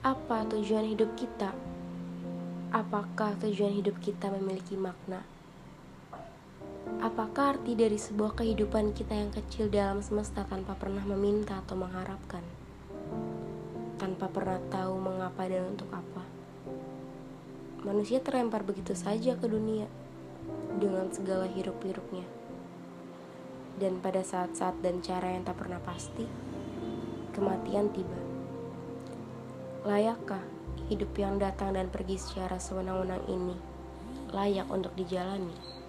Apa tujuan hidup kita? Apakah tujuan hidup kita memiliki makna? Apakah arti dari sebuah kehidupan kita yang kecil dalam semesta tanpa pernah meminta atau mengharapkan? Tanpa pernah tahu mengapa dan untuk apa? Manusia terlempar begitu saja ke dunia dengan segala hiruk-pikuknya. Dan pada saat-saat dan cara yang tak pernah pasti, kematian tiba. Layakkah hidup yang datang dan pergi secara sewenang-wenang ini layak untuk dijalani?